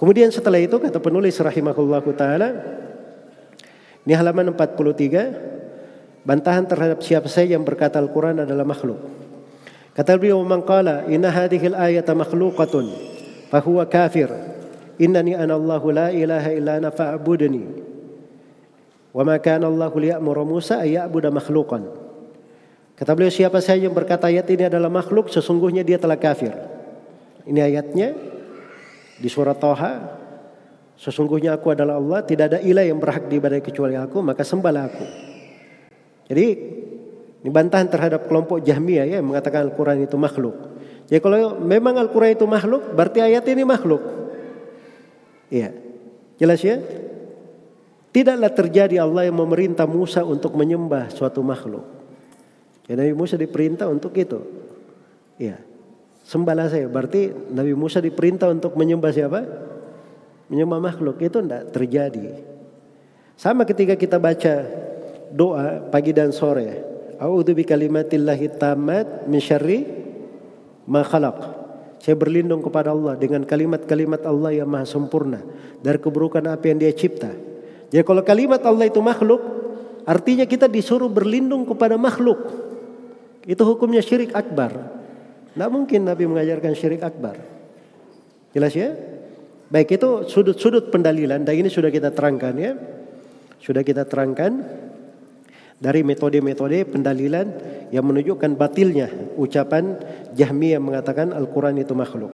Kemudian setelah itu kata penulis rahimahullah taala ini halaman 43 bantahan terhadap siapa saja yang berkata Al-Qur'an adalah makhluk. Kata beliau man inna hadhihi al-ayata makhluqatun fa huwa kafir. Innani ana Allah la ilaha illa ana fa'budni. Wa ma kana Allah liya'muru Musa ay ya'budu makhluqan. Kata beliau siapa saja yang berkata ayat ini adalah makhluk sesungguhnya dia telah kafir. Ini ayatnya di surat Toha Sesungguhnya aku adalah Allah, tidak ada ilah yang berhak diibadai kecuali aku, maka sembahlah aku. Jadi ini bantahan terhadap kelompok Jahmiyah ya yang mengatakan Al-Quran itu makhluk. Jadi kalau memang Al-Quran itu makhluk, berarti ayat ini makhluk. Iya. Jelas ya? Tidaklah terjadi Allah yang memerintah Musa untuk menyembah suatu makhluk. Ya, Nabi Musa diperintah untuk itu. Iya. Sembahlah saya. Berarti Nabi Musa diperintah untuk menyembah siapa? menyembah makhluk itu tidak terjadi. Sama ketika kita baca doa pagi dan sore. A'udzu bikalimatillahi tammat min syarri ma khalaq. Saya berlindung kepada Allah dengan kalimat-kalimat Allah yang maha sempurna dari keburukan apa yang dia cipta. Jadi kalau kalimat Allah itu makhluk, artinya kita disuruh berlindung kepada makhluk. Itu hukumnya syirik akbar. Tidak mungkin Nabi mengajarkan syirik akbar. Jelas ya? Baik itu sudut-sudut pendalilan dan ini sudah kita terangkan ya. Sudah kita terangkan dari metode-metode pendalilan yang menunjukkan batilnya ucapan Jahmiyah yang mengatakan Al-Quran itu makhluk.